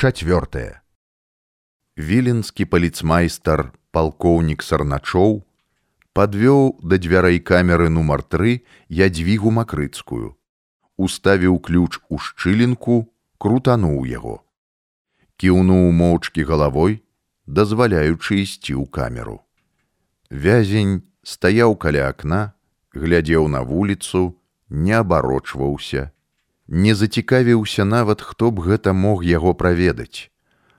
Чацвёртае. Віленскі паліцмайстар палкоўнік Сарначоў падвёў да дзвярэй камеры нумар тры ядвігу макрыцкую, уставіў ключ у шчылінку, крутануў яго. Кіўнуў моўчкі галавой, дазваляючы ісці ў камеру. Вязень стаяў каля акна, глядзеў на вуліцу, не абарочваўся, не зацікавіўся нават, хто б гэта мог яго праведаць.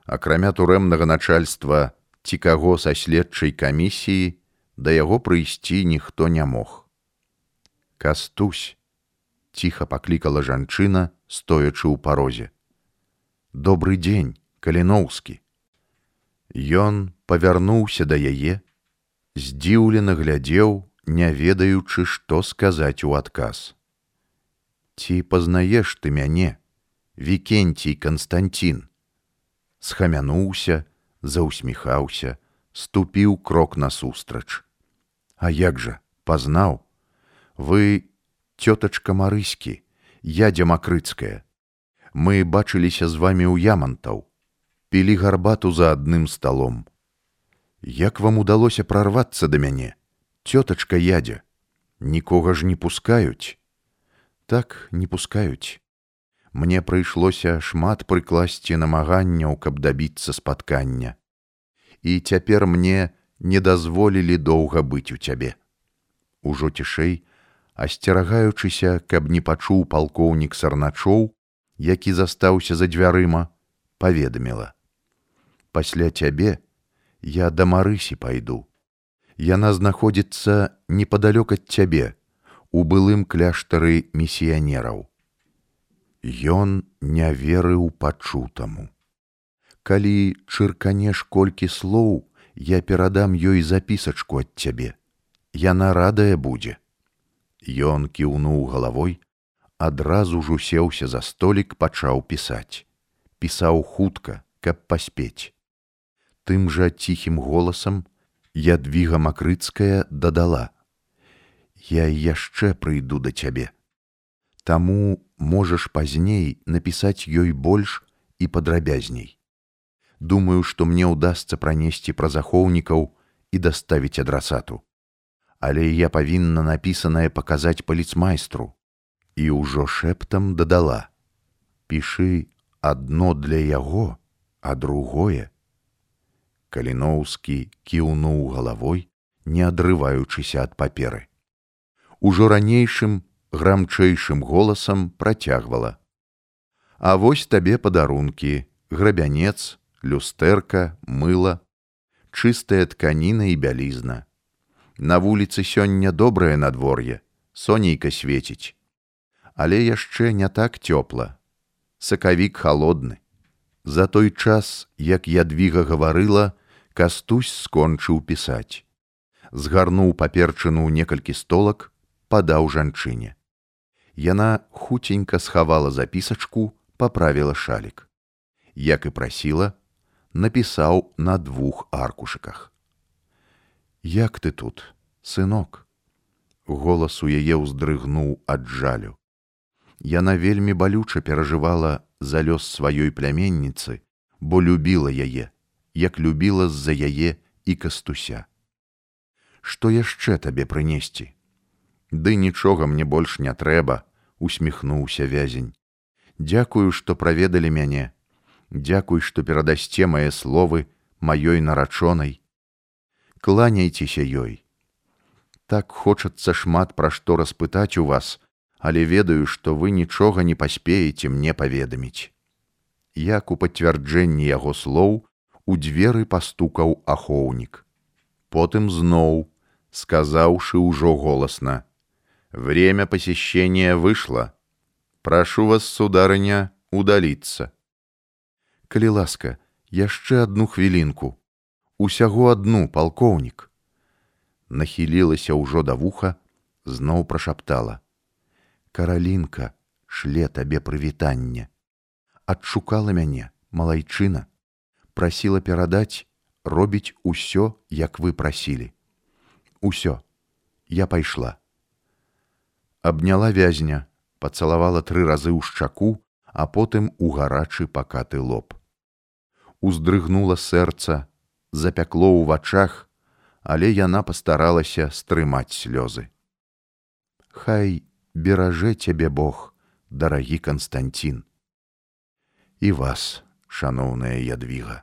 Акрамя турэмнага начальства ці каго са следчай камісіі да яго прыйсці ніхто не мог. Кастусь ціха паклікала жанчына, стоячы ў парозе. Добры дзень, каліноўскі. Ён павярнуўся да яе, здзіўлена глядзеў, не ведаючы, што сказаць у адказ. Ці пазнаеш ты мяне, Вікенцій Канстантин, схамянуўся, заўсміхаўся, ступіў крок насустрач. А як жа, пазнаў, вы цётачка марыські, ядзя макрыцкая. Мы бачыліся з вамі ў ямантаў, пілі гарбату за адным сталом. Як вам удалося прарвацца да мяне, цётачка ядзя, нікога ж не пускаюць. Так не пускаюць. Мне прыйшлося шмат прыкласці намаганняў, каб дабіцца спаткання. І цяпер мне не дазволілі доўга быць у цябе. Ужо цішэй, асцерагаючыся, каб не пачуў палкоўнік сарначоў, які застаўся за дзвярыма, паведаміла: « Пасля цябе я да марысі пайду. Яна знаходзіцца непадалёк ад цябе, у былым кляштары місіянераў. Ён не верыў пачутаму. Калі чырканеш колькі слоў, я перадам ёй запісачку ад цябе. Яна радая будзе. Ён кіўнуў галавой, адразу ж усеўся за столік пачаў пісаць. Пісаў хутка, каб паспець. Тым жа ціхім голасам ядвіга макрыцкая дадала: « Я яшчэ прыйду да цябе. Таму можаш пазней напісаць ёй больш і падрабязней. Думаю, што мне ўдасца пранесці пра захоўнікаў і даставіць адрасату. Але я павінна напісанае паказаць паліцмайстру і ўжо шэптам дадала: Пішы адно для яго, а другое. Каліноўскі кіўнуў галавой, не адрываючыся ад паперы. Ужо ранейшым грамчэйшым голасам працягвала: А вось табе падарункі, грабянец, люстэрка, мыла, чыстая тканіна і бялізна. На вуліцы сёння добрае надвор'е, сонейка свеціць. Але яшчэ не так цёпла. Сакавік халодны. За той час, як ядвіга гаварыла, кастусь скончыў пісаць. Згарнуў паперчыну некалькі столак, падаў жанчыне. Яна хуценька схавала запісачку, паправіла шалік. Як і прасіла, напісаў на двух аркушыках. Як ты тут, сынок? Голас у яе ўздрыгнуў ад жалю. Яна вельмі балюча перажывала за лёс сваёй пляменніцы, бо любіла яе, як любіла з-за яе і кастуся. Што яшчэ табе прынесці? Ды нічога мне больш не трэба, усміхнуўся вязень. Дякую, што праведалі мяне. Дякуй, што перадасце мае словы маёй нарачонай. Кланяйцеся ёй. Так хочацца шмат пра што распытаць у вас, але ведаю, што вы нічога не паспееце мне паведаміць. Як у пацвярджэнні яго слоў у дзверы пастукаў ахоўнік. Потым зноў, сказаўшы ўжо голасна: Время посещения вышло. Прошу вас, сударыня, удалиться. Калі ласка, яшчэ одну хвілінку. Усяго адну палкоўнік. Нахілілася ўжо да вуха, зноў прашаптала: Каралінка, шле табе прывітанне. Адшукала мяне, малайчына, прасіла перадаць, робіць усё, як вы прасілі. Усё, я пайшла Абняла вязня, пацалавала тры разы ў шчаку, а потым у гарачы пакаты лоб. уздрыгнула сэрца, запякло ў вачах, але яна пастаралася стрымаць слёзы. Хай беражэ цябе Бог, дарагі Канстанцін. І вас, шаноўная ядвіга.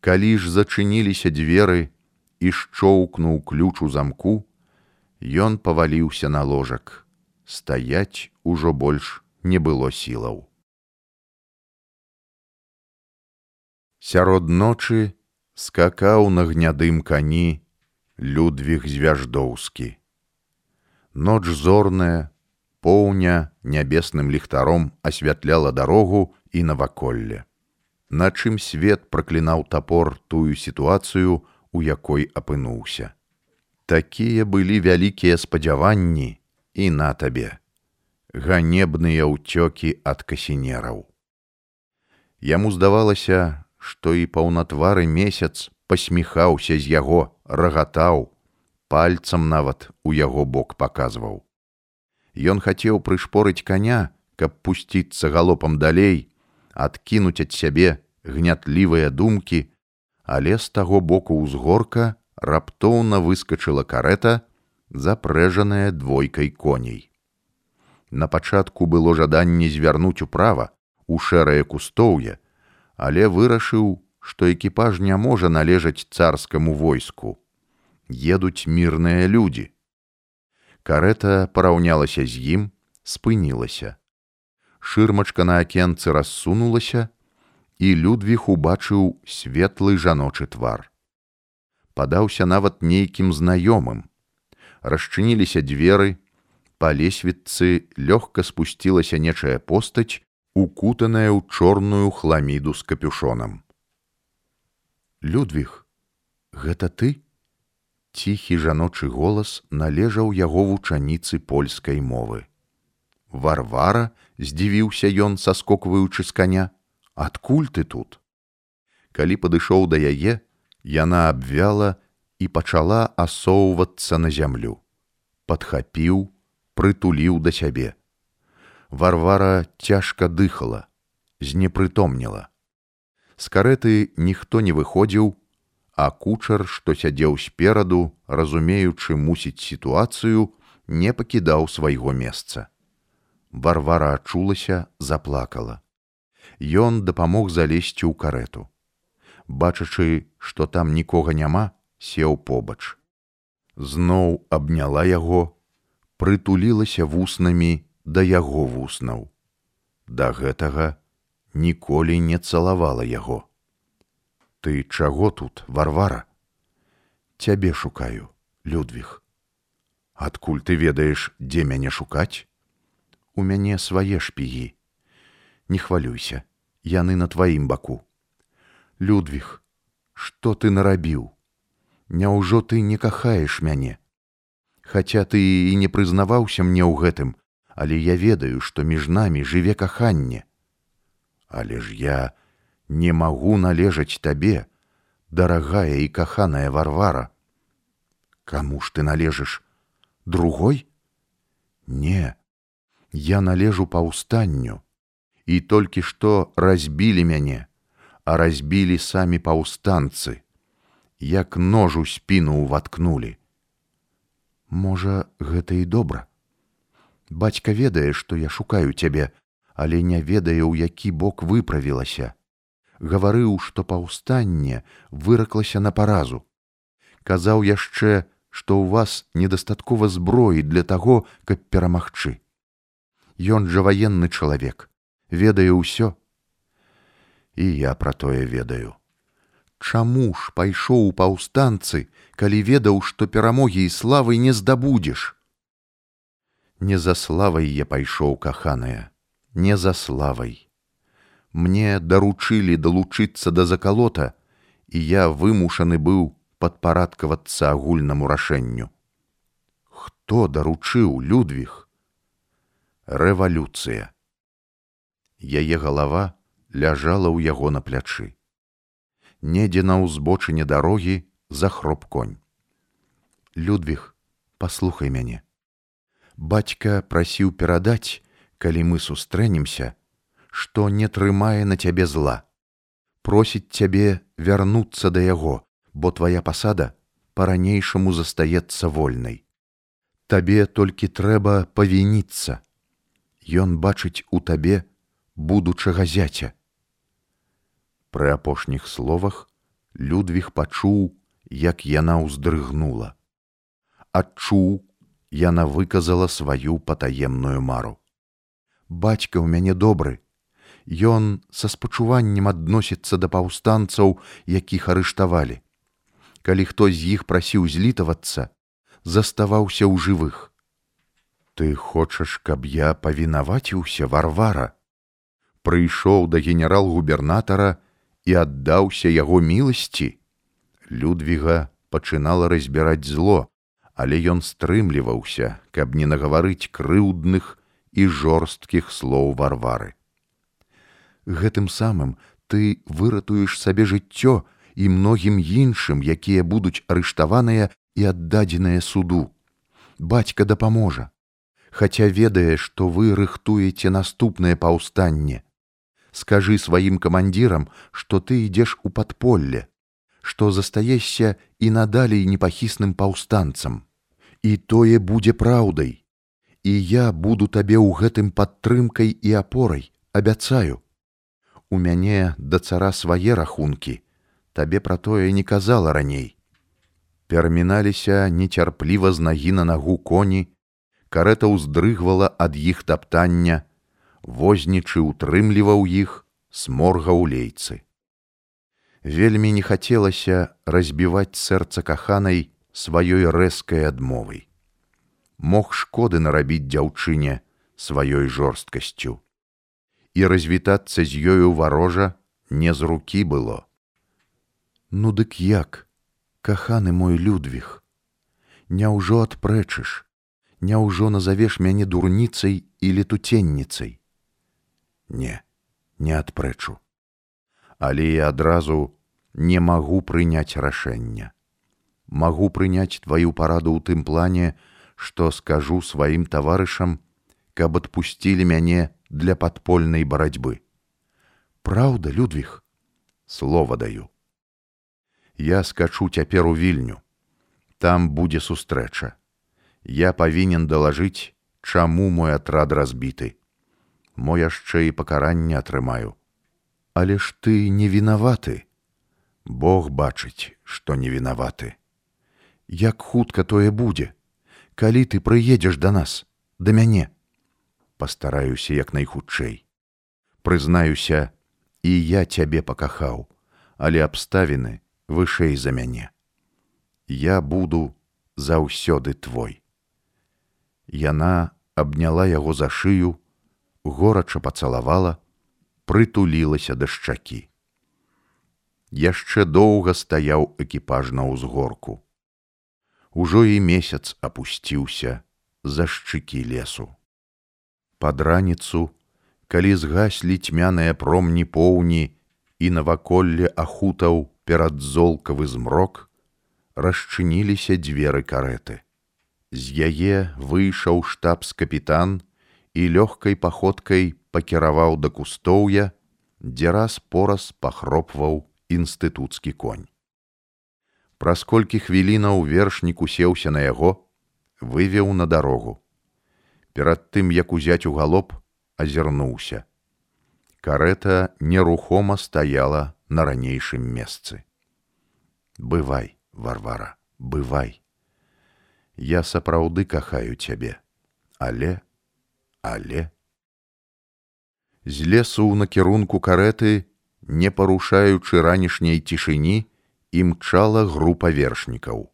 Калі ж зачыніліся дзверы і шчоўкнуў ключ у замку, ён паваліўся на ложак. Стаяць ужо больш не было сілаў. Сярод ночы скакаў на гнядым кані Людвіг звяждоўскі. Ноч зорная, поўня нябесным ліхтаром асвятляла дарогу і наваколле. На чым свет праклінаў тапор тую сітуацыю, у якой апынуўся. Такія былі вялікія спадзяванні і на табе. Ганебныя ўцёкі ад касінераў. Яму здавалася, што і паўнатвары месяц пасміхаўся з яго, рагатаў, пальцам нават у яго бок паказваў. Ён хацеў прышпорыць каня, каб пусціцца галопам далей, адкінуць ад сябе гнятлівыя думкі, але з таго боку ўзгорка раптоўна выскочыла карета, запрэжаная двойкай коней. На пачатку было жаданне звярнуць управа у шэрае кустоўе, але вырашыў, што экіпаж не можа належаць царскаму войску. Едуць мірныя людзі. Карета параўнялася з ім, спынілася. Шырмачка на акенцы рассунулася, і Людвіг убачыў светлы жаночы твар. Падаўся нават нейкім знаёмым. Расчыніліся дзверы, па лесвіцы лёгка спусцілася нечая постаць укутаная ў чорную хламіду з капюшонам. Людвіг, гэта ты? Ціхі жаночы голас належаў яго вучаніцы польскай мовы. Варвара здзівіўся ён, саскокваючы з каня, адкуль ты тут? Калі падышоў да яе, яна абвяла і пачала асоўвацца на зямлю. Падхапіў, прытуліў да сябе. Варвара цяжка дыхала, знепрытомніла. З карэты ніхто не выходзіў, а кучар, што сядзеў спераду, разумеючы мусіць сітуацыю, не пакідаў свайго месца. Варвара адчулася, заплакала. Ён дапамог залезці ў карету. Бачачы, што там нікога няма, сеў побач. Зноў абняла яго, прытулілася вуснамі да яго вуснаў. Да гэтага ніколі не цалавала яго. Ты чаго тут, варвара? Цябе шукаю, Людвіг. Адкуль ты ведаеш, дзе мяне шукаць? У мяне свае шпігі. Не хвалюйся, яны на тваім баку. Людвіг, што ты нарабіў? Няўжо ты не кахаеш мяне? Хаця ты і не прызнаваўся мне ў гэтым, але я ведаю, што між намі жыве каханне. Але ж я не магу належаць табе, дарагая і каханая варвара. Каму ж ты належыш другой? Не, я належу паўстанню, і толькі што разбілі мяне, а разбілі самі паўстанцы, як ножу спіну ўваткнулі. Можа, гэта і добра. Бацька ведае, што я шукаю цябе, але не ведае, у які бок выправілася. Гаварыў, што паўстанне выраклася на паразу. Казаў яшчэ, што ў вас недастаткова зброі для таго, каб перамагчы. Ён жа ваенны чалавек, ведае ўсё. І я пра тое ведаю. Чаму ж пайшоў у паўстанцы, калі ведаў, што перамогі і славы не здабудзеш? Не за славай я пайшоў каханая, не за славай. Мне даручылі далучыцца да закалота, і я вымушаны быў падпарадкавацца агульнаму рашэнню. Хто даручыў Людвіг? Рэвалюцыя. Яе галава ляжала ў яго на плячы. Недзе на ўзбочыне дарогі захроп конь. Людвіг, паслухай мяне бацька прасіў перадаць, калі мы сустрэнемся, што не трымае на цябе зла. просіць цябе вярнуцца да яго, бо твая пасада па-ранейшаму застаецца вольнай. Табе толькі трэба павініцца. Ён бачыць у табе будучага зяця. Пры апошніх словах Людвіг пачуў, як яна ўздрыгнула. Адчуў, яна выказала сваю патаемную мару. Бацька ў мяне добры. Ён са спачуваннем адносіцца да паўстанцаў, якіх арыштавалі. Калі хто з іх прасіў злітавацца, заставаўся ў жывых. Ты хочаш, каб я павінаваціўся варвара. Прыйшоў да генерал-губернатара і аддаўся яго міласці. Людвіга пачынала разбіраць зло, але ён стрымліваўся, каб не нагаварыць крыўдных і жорсткіх слоў варвары. Гэтым самым ты выратуеш сабе жыццё і многім іншым, якія будуць арыштаваныя і аддадзеныя суду. Бацька дапаможа. Хаця ведае, што вы рыхтуеце наступнае паўстанне. Скажы сваім камандзірам, што ты ідзеш у падполле, што застаешся і надалей непахісным паўстанцам. І тое будзе праўдай, і я буду табе ў гэтым падтрымкай і апорай абяцаю у мяне да цара свае рахункі табе пра тое не казала раней пераміналіся нецярпліва з нагі на нагу коні карета ўздрыгвала ад іх таптання вознічы утрымліваў іх сморга ў лейцы вельмі не хацелася разбіваць сэрца каханай сваёй рэзкай адмовай мог шкоды нарабіць дзяўчыне сваёй жорсткасцю. І развітацца з ёю варожа не з рукі было. Ну дык як, каханы мой людвіг, Няўжо адпрэчыш, Няўжо назавеш мяне дурніцай і летуценніцай. Не, не адпрэчу. Але я адразу не магу прыняць рашэння. Магу прыняць тваю параду ў тым плане, што скажу сваім таварышам, каб адпусцілі мяне для падпольнай барацьбы. Праўда, Людвіг, слова даю. Я скачу цяпер у вільню. Там будзе сустрэча. Я павінен далажыць, чаму мой атрад разбіты. Мо яшчэ і пакаранне атрымаю. Але ж ты не вінаваты. Бог бачыць, што не вінаваты. Як хутка тое будзе, калі ты прыедзеш да нас да мяне пастараюся як найхутчэй прызнаюся і я цябе пакахаў але абставіны вышэй за мяне я буду заўсёды твой яна абняла яго за шыю горача пацалавала прытулілася да шчакі яшчэ доўга стаяў экіпаж на ўзгорку ужо і месяц апусціўся за шчыкі лесу. Пад раніцу, калі згаслі цьмяныя промні поўні і наваколле ахутаў перад золкавы змрок, расчыніліся дзверы кареты. З яе выйшаў штабс-капітан і лёгкай паходкай пакіраваў да кустоўя, дзе раз пораз пахропваў інстытуцкі конь. Праз колькі хвілінаў вершнік усеўся на яго, вывеў на дарогу. Перад тым, як узяць у галоп, азірнуўся. Карета нерухома стаяла на ранейшым месцы. Бывай, варвара, бывай. Я сапраўды кахаю цябе, але, але. З лесу ў накірунку кареты, не парушаючы ранішняй цішыні, імчала група вершнікаў.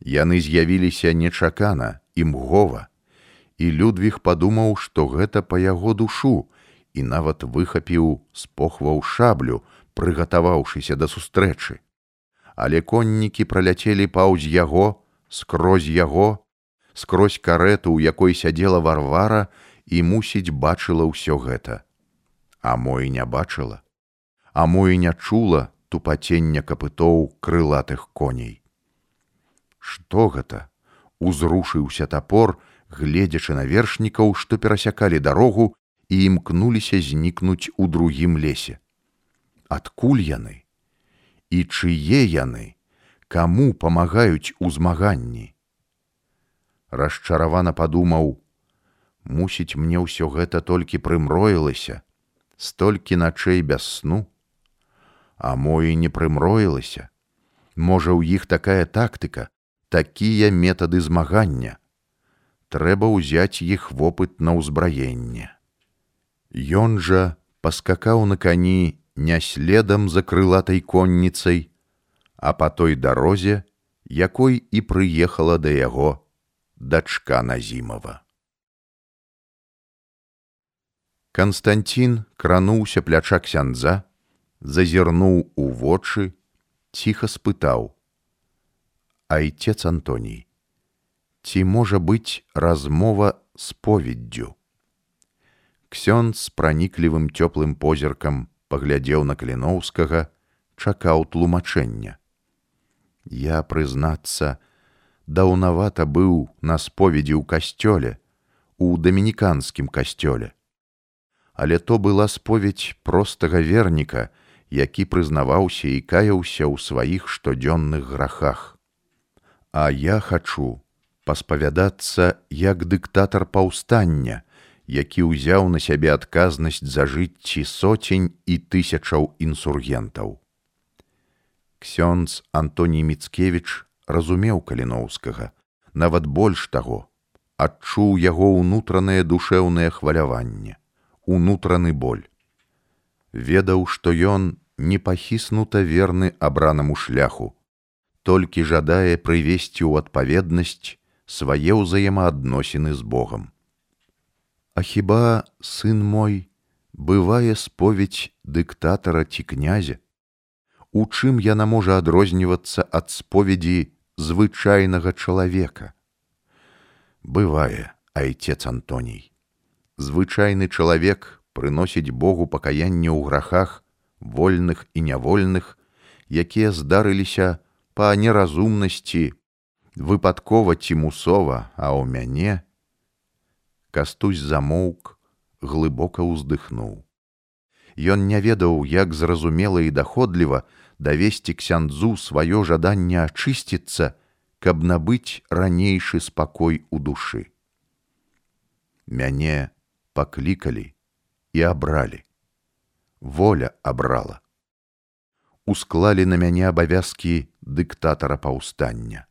Яны з'явіліся нечакана імгова, і Людвіг падумаў, што гэта па яго душу і нават выхапіў з похваў шаблю, прыгатаваўшыся да сустрэчы. Але коннікі праляцелі паўз яго, скрозь яго, скрозь карету, у якой сядзела варвара і мусіць бачыла ўсё гэта. А мо і не бачыла, А мо і не чула, тупацення капытоў крылатых коней. Што гэта? Узрушыўся тапор, гледзячы на вершнікаў, што перасякалі дарогу і імкнуліся знікнуць у другім лесе. адкуль яны і чые яны каму памагаюць у змаганні расчаравана падумаў мусіць мне ўсё гэта толькі прымроілася столькі начэй без сну а мо і не прымроілася можа ў іх такая тактыка такія метады змагання трэба ўзяць іх вопыт на ўзбраенне Ён жа паскакаў на кані не следам за крылатай конніцай, а па той дарозе, якой і прыехала да яго дачка Назімова. Канстанцін крануўся пляча ксяндза, зазірнуў у вочы, ціха спытаў: « Айцец Антоній, ці можа быць размова з поведдзю. Ксёнд з праніклівым цёплым позіркам паглядзеў на каліноўскага, чакаў тлумачэння. Я, прызнацца, даўнавата быў на споведзі ў касцёле, у дамініканскім касцёле. Але то была споведь простага верніка, які прызнаваўся і каяўся ў сваіх штодзённых грахах. А я хачу паспавядацца як дыктатар паўстання, які ўзяў на сябе адказнасць за жыцці соцень і тысячаў інсургентаў. Ксёндз Антоній Міцкевіч разумеў каліноўскага, нават больш таго, адчуў яго ўнутранае душэўнае хваляванне, унутраны боль. Ведаў, што ён не пахіснута верны абранаму шляху, толькі жадае прывесці ў адпаведнасць свае ўзаемаадносіны з Богом. А хіба сын мой бывае споведь дыктатара ці князя? У чым яна можа адрознівацца ад споведзі звычайнага чалавека? Бывае, айцец Антоній. Звычайны чалавек прыносіць Богу пакаянне ў грахах, вольных і нявольных, якія здарыліся па неразумнасці, выпадкова ці мусова, а ў мяне, кастусь замоўк глыбока ўздыхнуў Ён не ведаў як зразумела і даходліва давесці ксяндзу сваё жаданне ачысціцца каб набыць ранейшы спакой у душы мяне паклікалі і абралі воля абрала усклалі на мяне абавязкі дыктатара паўстання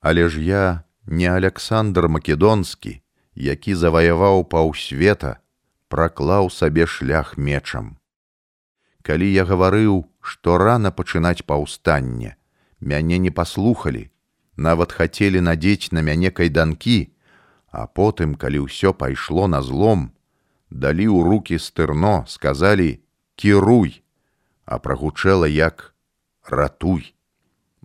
але ж я не александр македонскі які заваяваў паўсвета, праклаў сабе шлях мечам. Калі я гаварыў, што рана пачынаць паўстанне, мяне не паслухалі, нават хацелі надзець на мяне кайданкі, а потым, калі ўсё пайшло на злом, далі ў руки стырно, сказалі: кіруй, а прагучэла як ратуй.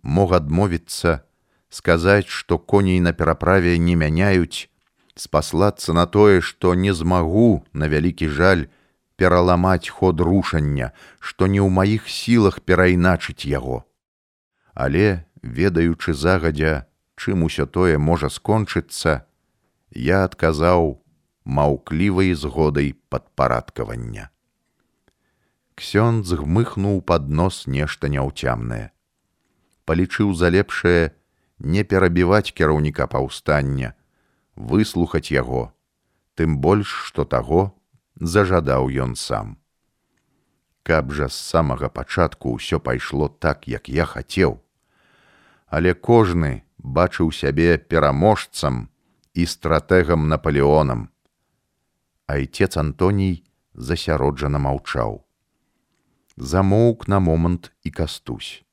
Мог адмовіцца, сказаць, што коней на пераправе не мяняюць, спаслацца на тое, што не змагу на вялікі жаль пераламаць ход рушання, што не ў маіх сілах перайначыць яго. Але, ведаючы загадзя, чым усё тое можа скончыцца, я адказаў маўклівай згодай падпарадкавання. Ксёнд згмыхнуў пад нос нешта няўцямнае. Палічыў за лепшае не перабіваць кіраўніка паўстання, выслухаць яго, тым больш, што таго зажадаў ён сам. Каб жа з самага пачатку ўсё пайшло так, як я хацеў, але кожны бачыў сябе пераможцам і стратэгам наполеонам. Айцец Антоній засяроджана маўчаў. Замоўк на момант і кастусь.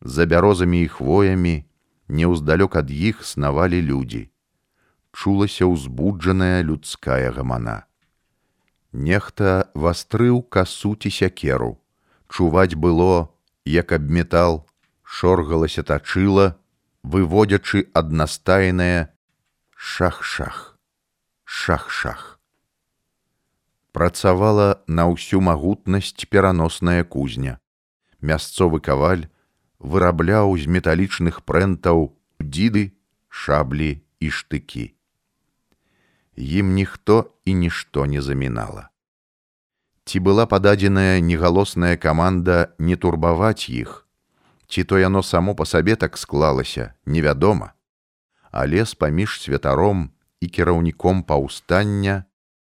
За бярозамі і хвоямі неўздалёк ад іх снавалі людзі чулася ўзбуджаная людская гамана. Нехта вастрыў касу ці сякеру, чуваць было, як аб метал, шоргалася тачыла, выводзячы аднастайнае шах-шах, шах-шах. Працавала на ўсю магутнасць пераносная кузня. Мясцовы каваль вырабляў з металічных прэнтаў дзіды, шаблі і штыкі ім ніхто і нішто не замінала. ці была пададзеная негалосная каманда не турбаваць іх, ці то яно само па сабе так склалася, невядома, але з паміж святаром і кіраўніком паўстання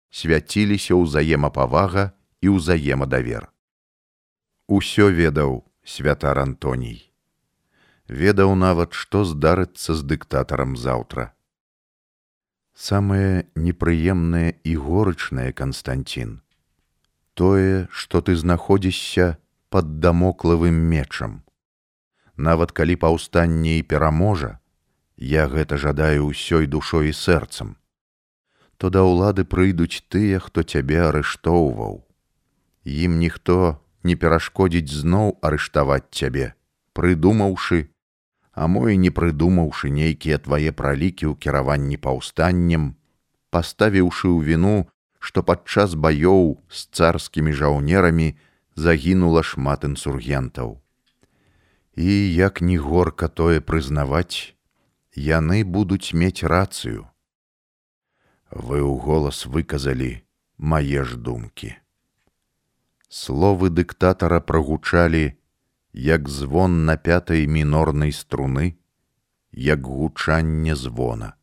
свяціліся ўзаемапавага і ўзаемадавер. Усё ведаў святар Антоній. Ведаў нават, што здарыцца з дыктатарам заўтра. Самае непрыемнае і горычнае Канстанцін. Тое, што ты знаходзішся пад дамоклавым мечам. Нават калі паўстанне і пераможа, я гэта жадаю ўсёй душой і сэрцам, то да ўлады прыйдуць тыя, хто цябе арыштоўваў. Ім ніхто не перашкодзіць зноў арыштаваць цябе, прыдумаўшы, а мо і не прыдумаўшы нейкія твае пралікі ў кіраванні паўстаннем, паставіўшы ў віну, што падчас баёў з царскімі жаўнерамі загінула шмат інсургентаў. І як ні горка тое прызнаваць, яны будуць мець рацыю. Вы ў голас выказалі мае ж думкі. Словы дыктатара прагучалі, як звон на пятай мінорнай струны, як гучанне звона.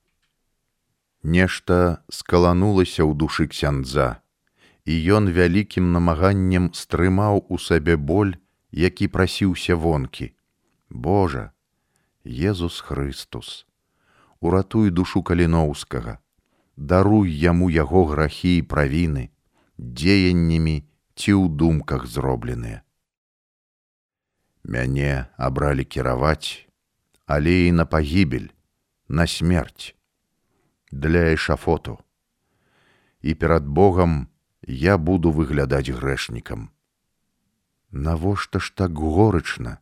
Нешта скаланулася ў душы ксяндза, і ён вялікім намаганнем стрымаў у сабе боль, які прасіўся вонкі. Божа, Езус Христус, уратуй душу каліноўскага, даруй яму яго грахі і правіны, дзеяннямі ці ў думках зробленыя. Мяне абралі кіраваць, але і на пагібель, на смерць, для эшафоту. І перад Богам я буду выглядаць грэшнікам. Навошта ж так горычна,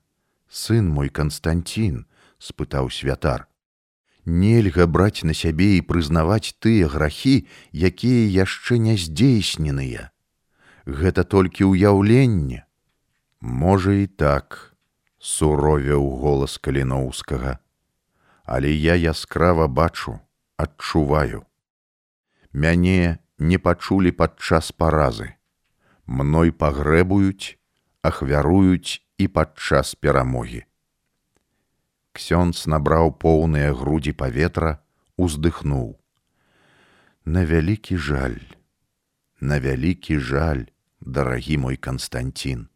сын мой Канстантін, спытаў святар. Нельга браць на сябе і прызнаваць тыя грахі, якія яшчэ не здзейсненыя. Гэта толькі ўяўленне. Можа і так суровеў голас каліноўскага, але я яскрава бачу, адчуваю. Мяне не пачулі падчас паразы. Мной пагрэбуюць, ахвяруюць і падчас перамогі. Ксёнц набраў поўныя грудзі паветра, уздыхнуў. На вялікі жаль, на вялікі жаль, дарагі мой Канстантін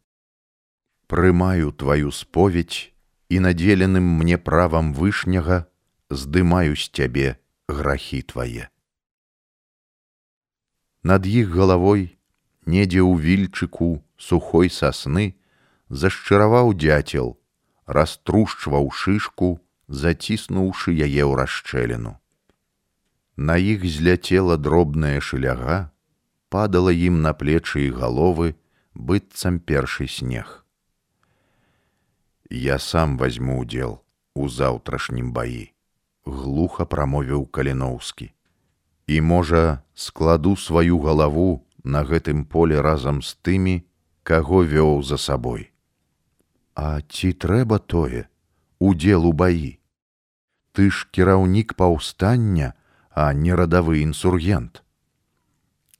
прымаю твою споведь і надзеленым мне правам вышняга здымаю з цябе грахі твае. Над іх галавой, недзе ў вільчыку сухой сасны зашчыраваў дзяцел, раструшчваў шышку, заціснуўшы яе ў расчэліну. На іх зляцела дробная шыляга, падала ім на плечы і галовы быццам першы снег я сам возьму удзел у заўтрашнім баі глуха прамовіў каліноўскі і можа складу сваю галаву на гэтым поле разам з тымі каго вёў за сабой А ці трэба тое удзел у баі ты ж кіраўнік паўстання а не радавы інсургент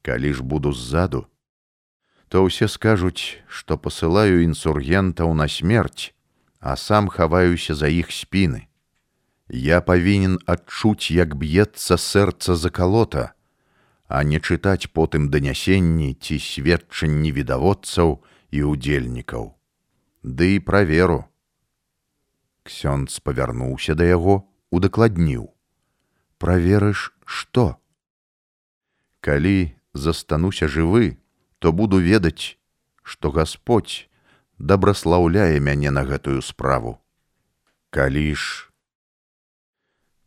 калі ж буду ззаду то ўсе скажуць што пасылаю інсургентаў на смерць а сам хаваюся за іх спіны. Я павінен адчуць, як б'ецца сэрца закалота, а не чытаць потым данясенні ці сведчанні відаводцаў і удзельнікаў. Ды і праверу. Ксёнц павярнуўся да яго, удакладніў: « Праверыш, што? Калі застануся жывы, то буду ведаць, што Господь дабраслаўляе мяне на гэтую справу. Калі ж,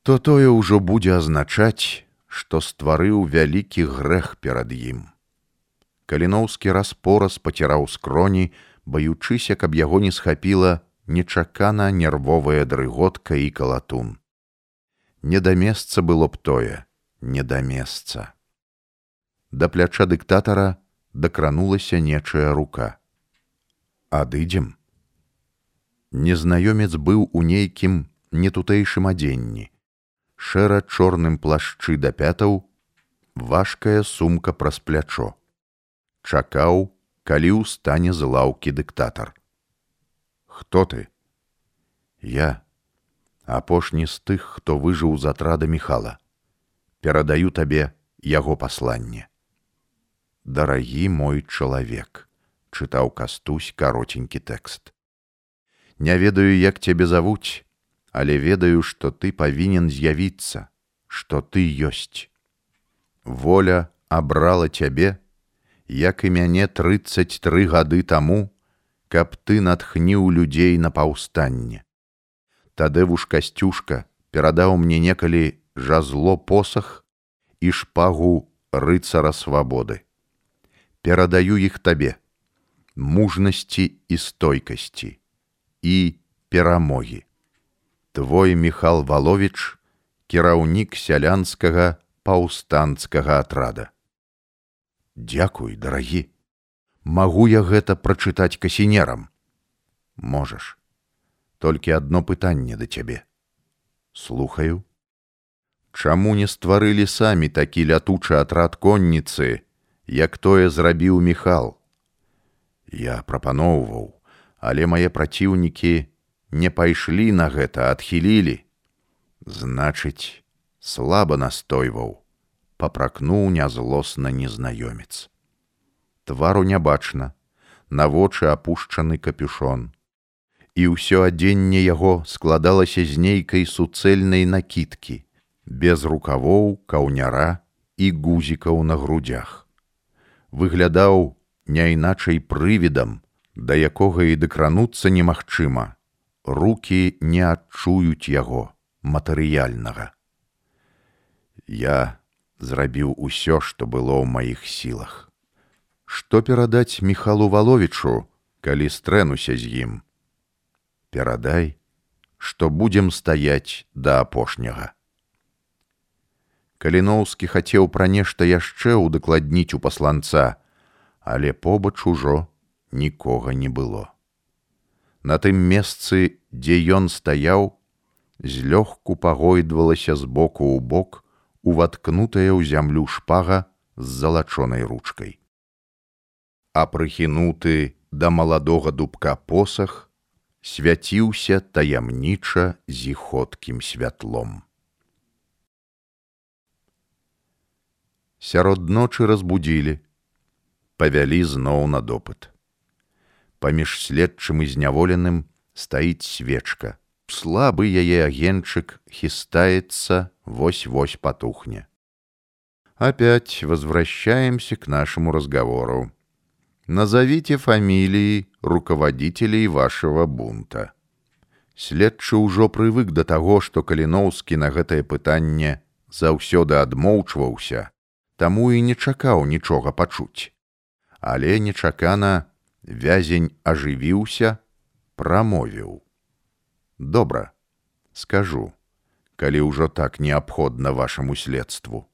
то тое ўжо будзе азначаць, што стварыў вялікі грэх перад ім. Каліноўскі распораз паціраў скроні, баючыся, каб яго не схапіла нечакана нервовая дрыготка і калатун. Не да месца было б тое, не да месца. Да пляча дыктатара дакранулася нечая рука адыдзем. Незнаёмец быў у нейкім нетутэйшым адзенні. Шэра чорным плашчы да пятаў, важкая сумка праз плячо. Чакаў, калі ўстане з лаўкі дыктатар. Хто ты? Я апошні з тых, хто выжыў з атрада Михала. Перадаю табе яго пасланне. Дарагі мой чалавек, чытаў кастусь каротенькі тэкст. Не ведаю, як цябе завуць, але ведаю, што ты павінен з'явіцца, што ты ёсць. Воля абрала цябе, як і мяне 33 гады таму, каб ты натхніў людзей на паўстанне. Тадевуш касцюшка перадаў мне некалі жазло посах і шпагу рыцара свабоды. Перадаю іх табе, мужнасці і стойкасці і перамогі. Твой Михал Валович, кіраўнік сялянскага паўстанцкага атрада. Дякуй, дарагі. Магу я гэта прачытаць касінерам. Можаш. Толькі адно пытанне да цябе. Слухаю. Чаму не стварылі самі такі лятучы атрад конніцы, як тое зрабіў Михал? Я прапаноўваў, але мае праціўнікі не пайшлі на гэта, адхілілі. Значыць, слаба настойваў, Папракнуў нязлосна незнаёмец твару не бачна, на вочы апушчаны капюшон. І ўсё адзенне яго складалася з нейкай суцэльнай накідкі, без рукавоў, каўняра і гузікаў на грудях. Выглядаў не іначай прывідам, да якога і дакрануцца немагчыма. Рукі не адчуюць яго матэрыяльнага. Я зрабіў усё, што было ў маіх сілах што перадаць михалу валовічу калі стрэнуся з ім перадай што будзем стаяць да апошняга каліноўскі хацеў пра нешта яшчэ ўдакладніць у пасланца але побач ужо нікога не было на тым месцы дзе ён стаяў злёгку пагойдвалася з боку ў бок уваткнутая ў зямлю шпага з залачонай ручкай а прыхінуты да маладога дубка посах свяціўся таямніча зіходкім святлом. Сярод ночы разбудзілі, павялі зноў на допыт. Паміж следчым і зняволеным стаіць свечка. Слабы яе агенчык хістаецца, вось-вось потухне. Опять возвращаемся к нашему разговору. Назовите фамилии руководителей вашего бунта. Следчы ўжо прывык да таго, што Каліноўскі на гэтае пытанне заўсёды адмоўчваўся, таму і не чакаў нічога пачуць. Але нечакана вязень ажывіўся, прамовіў: « Добра, скажу, калі ўжо так неабходна вашаму следству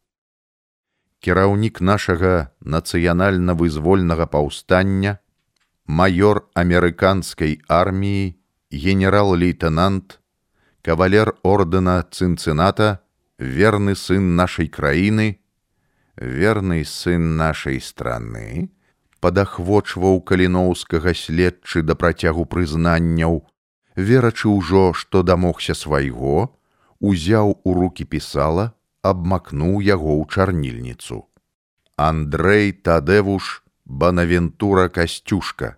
кіраўнік нашага нацыянальна-вызвольнага паўстання, маёр амерыканскай арміі, генерал-лейтенант, кавалер ордэна цынцыната, верны сын нашай краіны, верны сын нашай страны, падахвочваў каліноўскага следчы да працягу прызнанняў, верачы ўжо, што дамогся свайго, узяў у руки пісала, абмакнуў яго ў чарнільніцу. Андрэй Тадэвуш Банавентура касцюшка.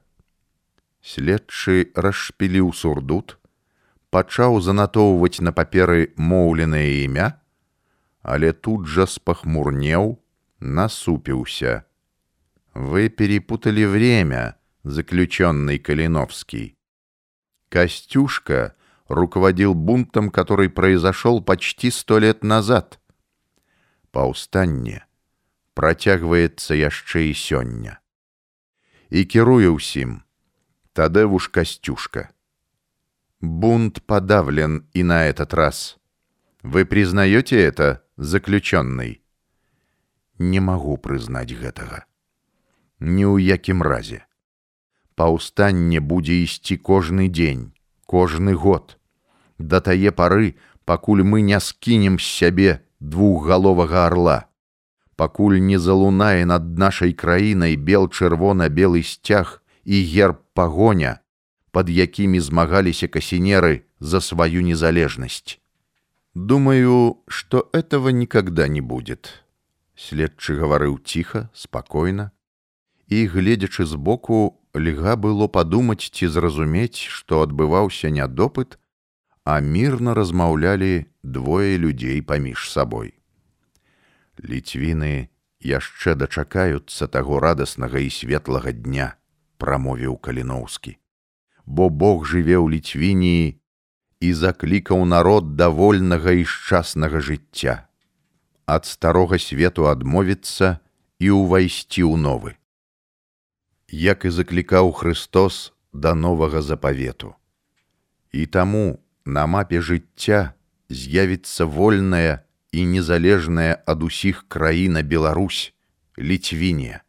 Следчы расшпіліў сурдут, пачаў занатоўваць на паперы моўленае імя, але тут жа спахмурнеў, насупіўся. Вы перепутали время, заключенный Калиновский. Костюшка руководил бунтом, который произошел почти сто лет назад паўстанне працягваецца яшчэ і сёння. І кіруе ўсім тадэвуш касцюшка. Бунт подавлен и на этот раз. Вы признаете это, заключенный? Не могу прызнаць гэтага. Ні ў якім разе. Паўстанне будзе ісці кожны дзень, кожны год. Да тае пары, пакуль мы не скінем з сябе двухгаловага орла. пакуль не залунае над нашай краінай бел чырвона-белы сцяг і герб пагоня, пад якімі змагаліся касінеры за сваю незалежнасць. Думаю, что этого никогда не будет. Следчы гаварыў ціха, спакойна, і, гледзячы збоку, льга было падумаць ці зразумець, што адбываўся не допыт, а мірна размаўлялі двое людзей паміж сабой. Ліцвіны яшчэ дачакаюцца таго радаснага і светлага дня, прамовіў каліноўскі. Бо Бог жыве ў ліцвініі і заклікаў народ да вольнага і шчаснага жыцця. Ад старога свету адмовіцца і ўвайсці ў новы. Як і заклікаў Христос да новага запавету. І таму на мапе жыцця з'явіцца вольная і незалежная ад усіх краіна Беларусь, ліцвіне.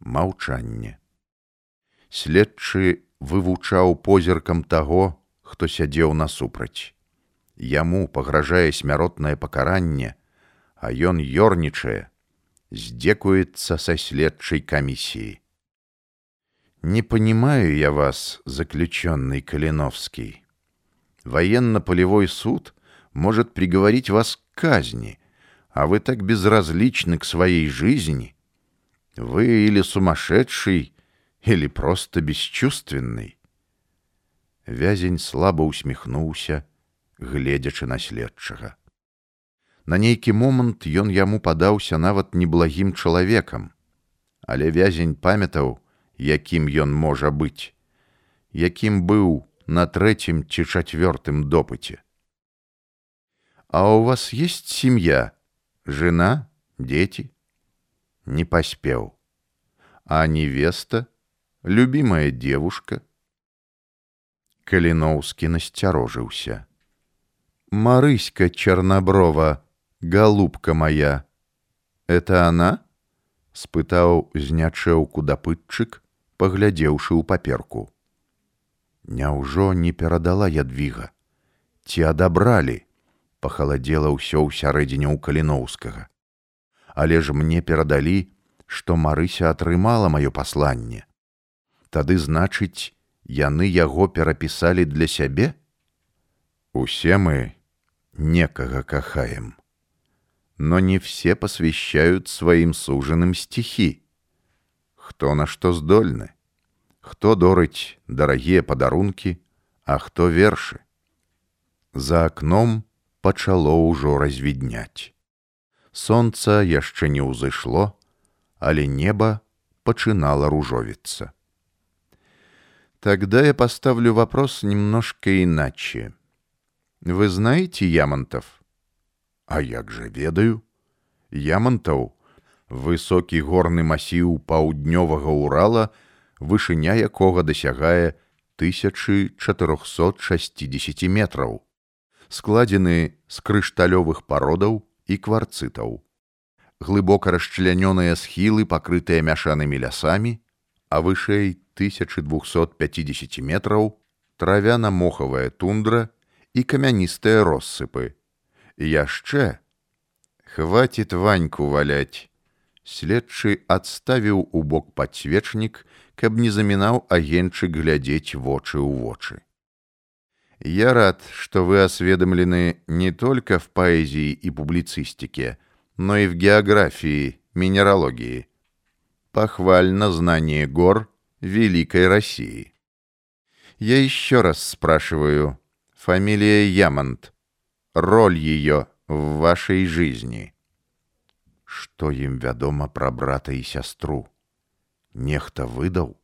Маўчанне. Следчы вывучаў позіркам таго, хто сядзеў насупраць. Яму пагражае смяротнае пакаранне, а ён ёрнічае, здзекуецца са следчай камісіі. Не понимаю я вас, заключенный Калиновский. Военно-полевой суд может приговорить вас к казни, а вы так безразличны к своей жизни. Вы или сумасшедший, или просто бесчувственный. Вязень слабо усміхнуўся, гледзячы на следчага. На нейкі момант ён яму падаўся нават неблагім чалавекам, але вязень памятаў, якім ён можа быць, якім быў на трэцім ці чацвёртым допыце. А у вас есть семья, жена, дети? Не поспел. А невеста, любимая девушка? Калиновский насторожился. Марыська Черноброва, голубка моя. Это она? Спытаў знячэўку дапытчык, паглядзеўшы ў паперку. Няўжо не перадала ядвіга, ці адабралі, пахаладзела ўсё ўсярэдзіне ў каліноўскага. Але ж мне перадалі, што Марыся атрымала маё пасланне. Тады значыць, яны яго перапісалі для сябе? Усе мы некага кахаем. Но не все посвящают своим сужаным стихи. Хто на што здольны? Хто дорыць дарагія падарункі, а хто вершы. За акном пачало ўжо развідняць. Сонца яшчэ не ўзышло, але неба пачынала ружовіцца. Тогда я поставлю вопрос немножко иначе. Вы знаете Ямонтов? А як же ведаю? Ямонтаў высокі горны масіў паўднёвага Урала, вышыня якога дасягае 1460 метраў складзены з крышталёвых пародаў і кварцытаў. Глыбока расчлянёныя схілы, пакрытыя мяшанымі лясамі, а вышэй 1250 метраў травяна-мохавая тундра і камяністыя россыпы. Яшчэ хваціт ваньку валяць. Следчы адставіў у бок падсвечнік, каб не замінаў агенчык глядзець вочы ў вочы. Я рад, что вы осведомлены не только в поэзии и публицистике, но и в географии, минералогии. Похвально знание гор Великой России. Я еще раз спрашиваю, фамилия Ямонт, роль ее в вашей жизни. Что им вядома про брата и сестру? Нехта выдал?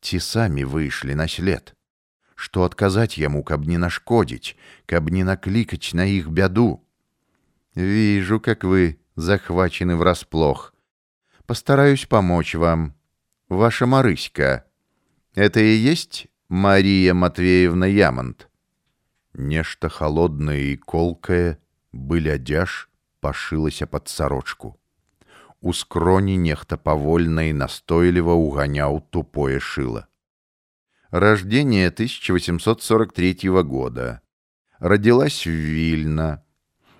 Те сами вышли на след што адказаць яму, каб не нашкодзіць, каб не наклікаць на іх бяду. Вижу, как вы захвачены врасплох. Постараюсь помочь вам. Ваша Марыська. Это и есть Мария Матвеевна Ямонт? Нешта холоднае і колкае, былядзяж пашылася пад сарочку. У скроні нехта павольна і настойліва ўганяў тупое шыла. Рождение 1843 года. Родилась в Вильно.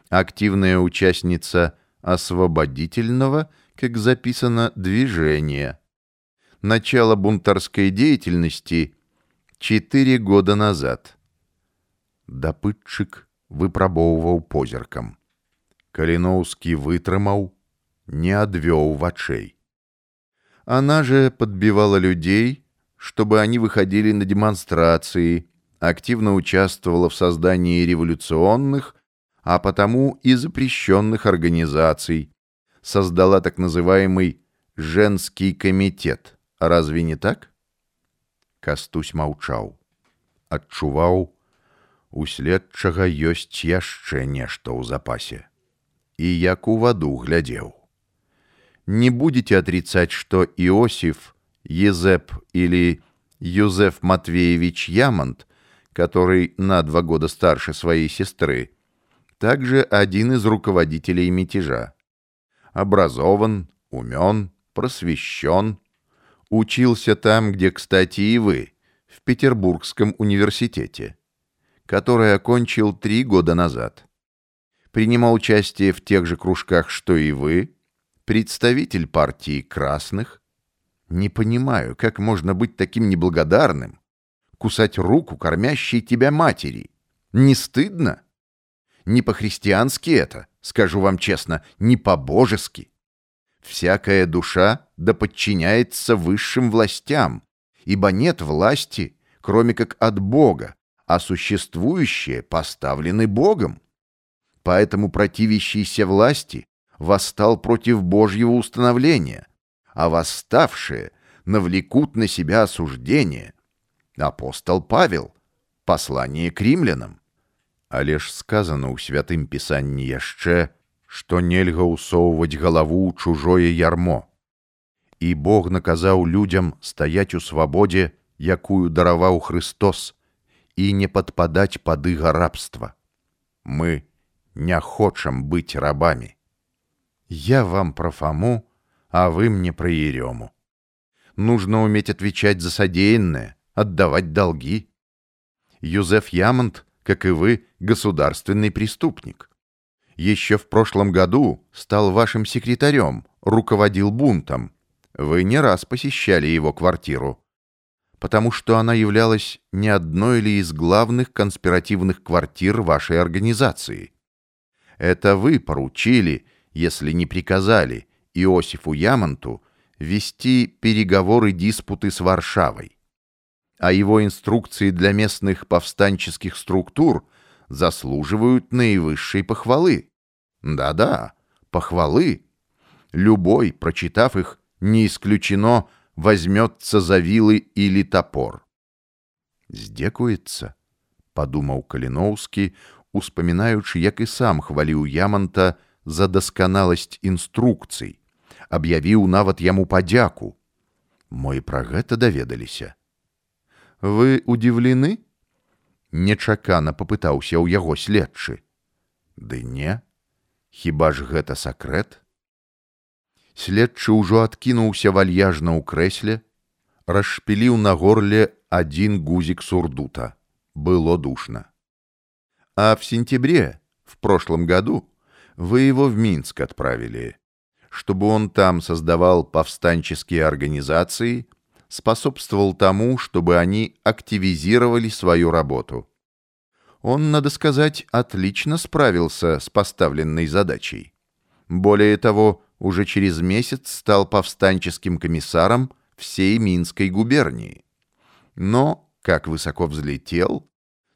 Активная участница освободительного, как записано, движения. Начало бунтарской деятельности четыре года назад. Дапытчык выпрабоўваў позіркам. Каліноўскі вытрымаў, не адвёў вачэй. Она же подбивала людей, чтобы они выходили на демонстрации, активно участвовала в создании революционных, а потому и запрещенных организаций, создала так называемый «женский комитет». Разве не так? Кастусь маўчаў. Адчуваў, у следчага ёсць яшчэ нешта ў запасе. И як у ваду глядзеў. Не будете отрицать, что Иосиф, Езеп или Юзеф Матвеевич Ямонт, который на два года старше своей сестры, также один из руководителей мятежа. Образован, умен, просвещен, учился там, где, кстати, и вы, в Петербургском университете, который окончил три года назад. Принимал участие в тех же кружках, что и вы, представитель партии красных. Не понимаю, как можно быть таким неблагодарным, кусать руку кормящей тебя матери. Не стыдно? Не по-христиански это, скажу вам честно, не по-божески. Всякая душа да подчиняется высшим властям, ибо нет власти, кроме как от Бога, а существующие поставлены Богом. Поэтому противящиеся власти восстал против Божьего установления, а восставшие навлекут на себя осуждение. Апостол Павел, послание к римлянам. Але ж сказано ў святым пісанні яшчэ, што нельга ўсоўваць галаву ў чужое ярмо. І Бог наказаў людзям стаяць у свабодзе, якую дараваў Христос, і не падпадаць падыга рабства. Мы не хочам быць рабамі. Я вам про Фому, а вы мне про Ерему. Нужно уметь отвечать за содеянное, отдавать долги. Юзеф Ямонт, как и вы, государственный преступник. Еще в прошлом году стал вашим секретарем, руководил бунтом. Вы не раз посещали его квартиру, потому что она являлась не одной ли из главных конспиративных квартир вашей организации. Это вы поручили если не приказали Иосифу Ямонту вести переговоры диспуты с Варшавой. А его инструкции для местных повстанческих структур заслуживают наивысшей похвалы. Да-да, похвалы. Любой, прочитав их, не исключено, возьмется за вилы или топор. «Здекуецца», — подумал Калиновский, успамінаючы, як і сам хваліў Ямонта за дасканаласць інструкцый, аб'явіў нават яму падзяку. Мо і пра гэта даведаліся. Вы удзіўлены? Нечакана папытаўся ў яго следчы. Ды не, хіба ж гэта сакрэт? Следчы ўжо адкінуўся вальяжна ў крэсле, расшпіліў на горле один гузик сурдута. Было душно. А в сентябре, в прошлом году, вы его в Минск отправили, чтобы он там создавал повстанческие организации, способствовал тому, чтобы они активизировали свою работу. Он, надо сказать, отлично справился с поставленной задачей. Более того, уже через месяц стал повстанческим комиссаром всей Минской губернии. Но, как высоко взлетел,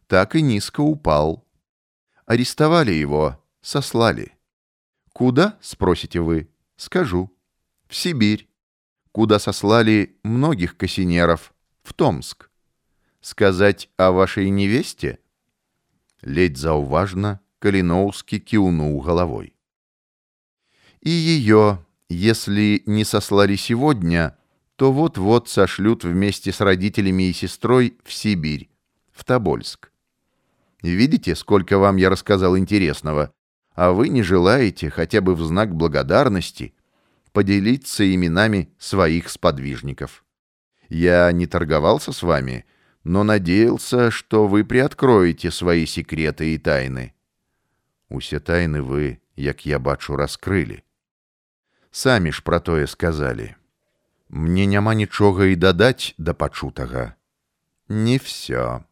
так и низко упал. Арестовали его, сослали. Куда, спросите вы? Скажу. В Сибирь. Куда сослали многих кассинеров. В Томск. Сказать о вашей невесте? Ледь зауважно Калиноуски кивнул головой. И ее, если не сослали сегодня, то вот-вот сошлют вместе с родителями и сестрой в Сибирь, в Тобольск. Видите, сколько вам я рассказал интересного? а вы не желаете хотя бы в знак благодарности поделиться именами своих сподвижников. Я не торговался с вами, но надеялся, что вы приоткроете свои секреты и тайны. Усе тайны вы, як я бачу, раскрылі. Самі ж пра тое сказалі. Мне няма нічога і дадаць да пачутага. Не все.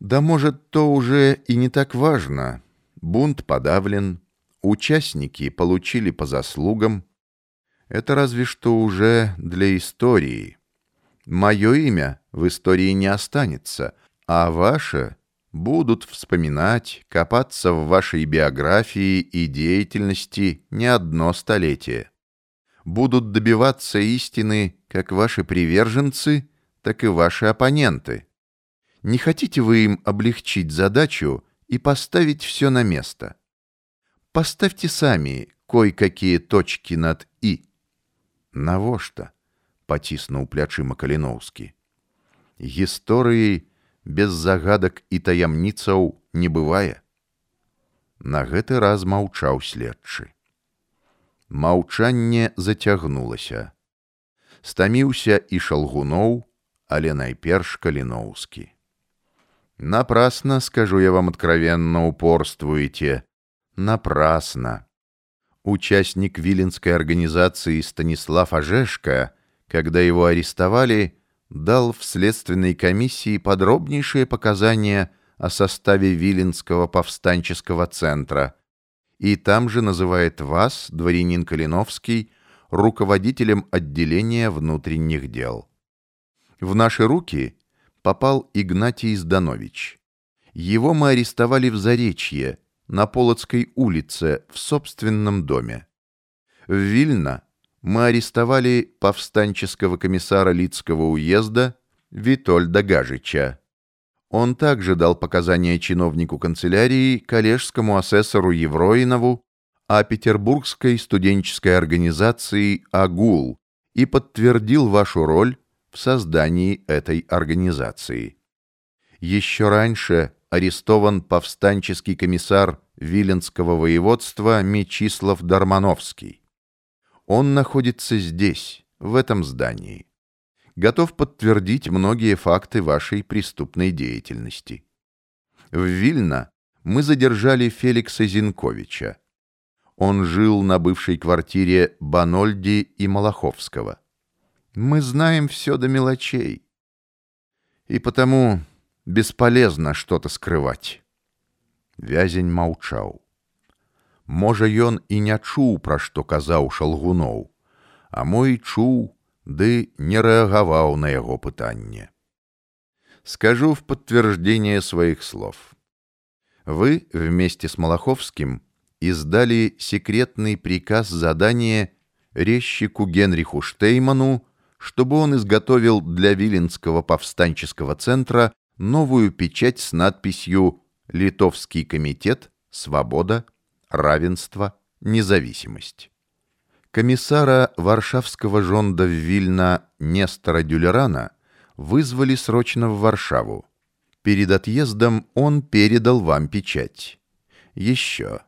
Да может, то уже и не так важно. Бунт подавлен, участники получили по заслугам. Это разве что уже для истории. Мое имя в истории не останется, а ваше будут вспоминать, копаться в вашей биографии и деятельности не одно столетие. Будут добиваться истины как ваши приверженцы, так и ваши оппоненты. Не хотите вы им облегчить задачу и поставить все на место? Поставьте сами кое-какие точки над «и». Навошта? Паціснуў плячыма Каліноўскі. Гісторыі без загадак і таямніцаў не бывае. На гэты раз маўчаў следчы. Маўчанне зацягнулася. Стаміўся і шалгуноў, але найперш каліноўскі. Напрасно, скажу я вам откровенно, упорствуете. Напрасно. Участник Виленской организации Станислав Ожешко, когда его арестовали, дал в следственной комиссии подробнейшие показания о составе Виленского повстанческого центра, и там же называет вас, дворянин Калиновский, руководителем отделения внутренних дел. В наши руки попал Игнатий Зданович. Его мы арестовали в Заречье, на Полоцкой улице, в собственном доме. В Вильно мы арестовали повстанческого комиссара Лицкого уезда Витольда Гажича. Он также дал показания чиновнику канцелярии, коллежскому асессору Евроинову, о петербургской студенческой организации «Агул» и подтвердил вашу роль в создании этой организации. Еще раньше арестован повстанческий комиссар Виленского воеводства Мечислав Дармановский. Он находится здесь, в этом здании. Готов подтвердить многие факты вашей преступной деятельности. В Вильно мы задержали Феликса Зинковича. Он жил на бывшей квартире Банольди и Малаховского. Мы знаем все до мелочей. И потому бесполезно что-то скрывать. Вязень маўчаў. Можа, ён і не чуў, пра што казаў шалгуноў, а мой чуў, ды не рэагаваў на яго пытанне. Скажу в подтверждение своих слов. Вы вместе с Малаховским издали секретный приказ задания резчику Генриху Штейману, чтобы он изготовил для Виленского повстанческого центра новую печать с надписью «Литовский комитет. Свобода равенство, независимость. Комиссара Варшавского жонда в Вильна Нестора Дюлерана вызвали срочно в Варшаву. Перед отъездом он передал вам печать. Еще.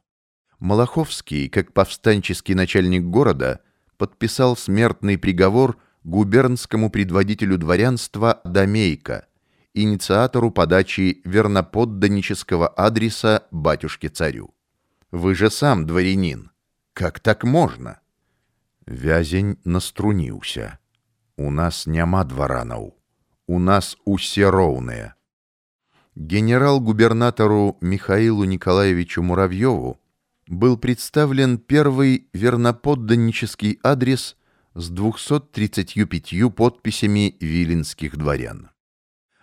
Малаховский, как повстанческий начальник города, подписал смертный приговор губернскому предводителю дворянства Домейко, инициатору подачи верноподданнического адреса батюшке-царю. Вы же сам дворянин. Как так можно? Вязень наструніўся. У нас няма дваранаў. У нас усе роўныя. Генерал-губернатору Михаилу Николаевичу Муравьеву был представлен первый верноподданнический адрес – с 235 подписями виленских дворян.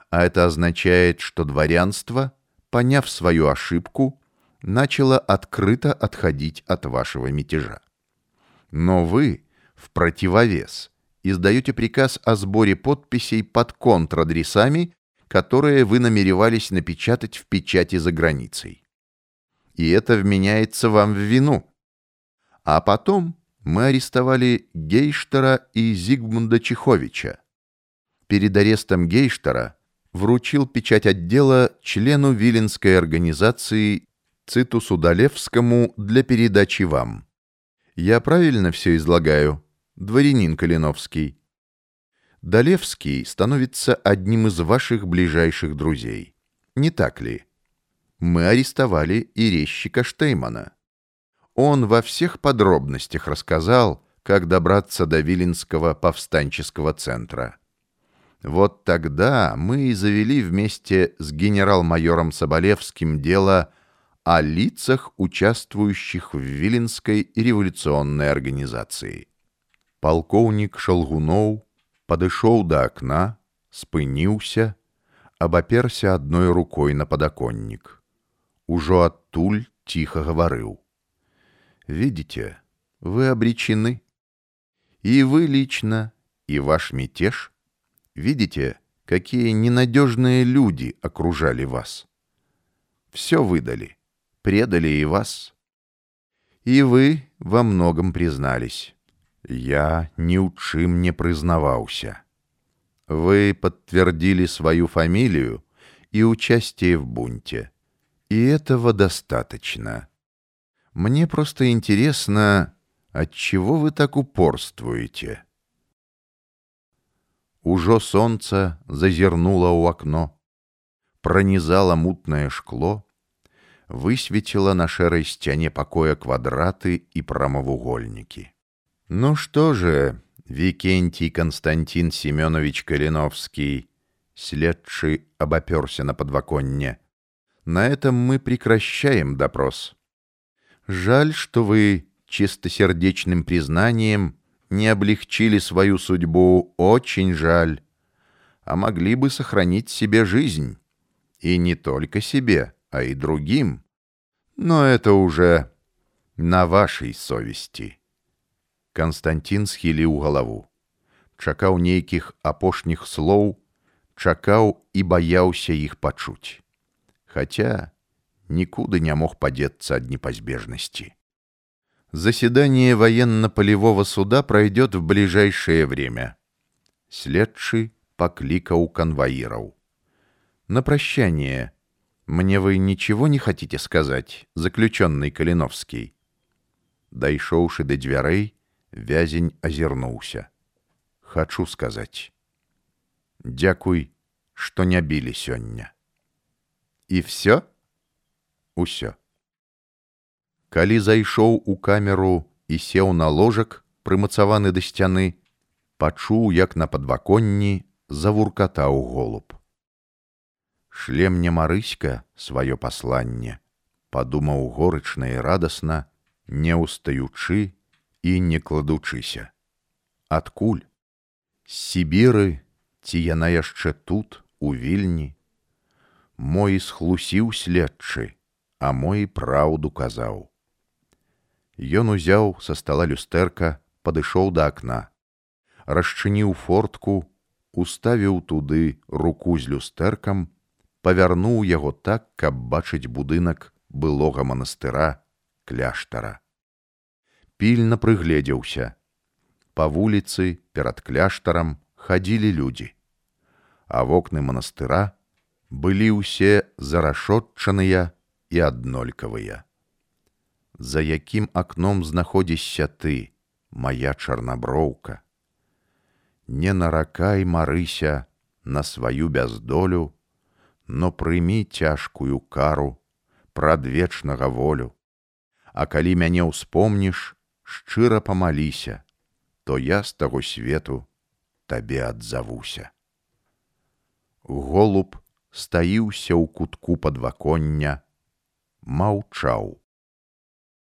А это означает, что дворянство, поняв свою ошибку, начало открыто отходить от вашего мятежа. Но вы, в противовес, издаете приказ о сборе подписей под контрадресами, которые вы намеревались напечатать в печати за границей. И это вменяется вам в вину. А потом мы арестовали Гейштера и Зигмунда Чеховича. Перед арестом Гейштера вручил печать отдела члену Виленской организации Цитусу Долевскому для передачи вам. Я правильно все излагаю, дворянин Калиновский? Долевский становится одним из ваших ближайших друзей. Не так ли? Мы арестовали и резчика Штеймана. Он во всех подробностях рассказал, как добраться до Виленского повстанческого центра. Вот тогда мы и завели вместе с генерал-майором Соболевским дело о лицах, участвующих в Виленской революционной организации. Полковник Шалгуноў падышоў да окна, спыніўся, абаперся одной рукой на подоконник. Ужо оттуль тихо говорил. «Видите, вы обречены. И вы лично, и ваш мятеж. Видите, какие ненадежные люди окружали вас. Все выдали, предали и вас. И вы во многом признались. Я ни у не признавался. Вы подтвердили свою фамилию и участие в бунте. И этого достаточно. Мне просто интересно, от чего вы так упорствуете? Ужо солнце зазернуло у окно, пронизало мутное шкло, высветило на шэрай сцяне покоя квадраты и прамавугольники. Ну что же, Викентий Константин Семенович Калиновский, следший обоперся на подвоконне, на этом мы прекращаем допрос. Жаль, что вы чистосердечным признанием не облегчили свою судьбу, очень жаль. А могли бы сохранить себе жизнь. И не только себе, а и другим. Но это уже на вашей совести. Константин схіліў галаву. Чакаў нейкіх апошніх слоў, чакаў і баяўся іх пачуць. Хотя никуда не мог подеться от непозбежности. Заседание военно-полевого суда пройдет в ближайшее время. Следший покликал конвоиров. На прощание. Мне вы ничего не хотите сказать, заключенный Калиновский? Дайшоўшы до дзвярэй, вязень озернулся. Хочу сказать. Дякуй, что не били сёння. І все? Усё. Калі зайшоў у камеру і сеў на ложак, прымацаваны да сцяны, пачуў, як на падваконні завуркатаў голуб. Шлем не марыська сваё пасланне, падумаў горычна і радасна, не ўстаючы і не кладучыся. Адкуль? З Сібіры ці яна яшчэ тут, у вільні, мой схлусіў следчы, а мой праўду казаў. Ён узяў са стала люстэрка, падышоў да акна, расчыніў фортку, уставіў туды руку з люстэркам, павярнуў яго так, каб бачыць будынак былога манастыра кляштара. Пільна прыгледзеўся. Па вуліцы перад кляштарам хадзілі людзі, а вокны манастыра былі ўсе зарашотчаныя і аднолькавыя. За якім акном знаходзішся ты, моя чарнаброўка. Не наракай марыся на сваю бяздолю, но прымі цяжкую кару прадвечнага волю. А калі мяне ўспомніш, шчыра памаліся, то я з таго свету табе адзавуся. Голуб стаіўся ў кутку падваконня, маўчаў.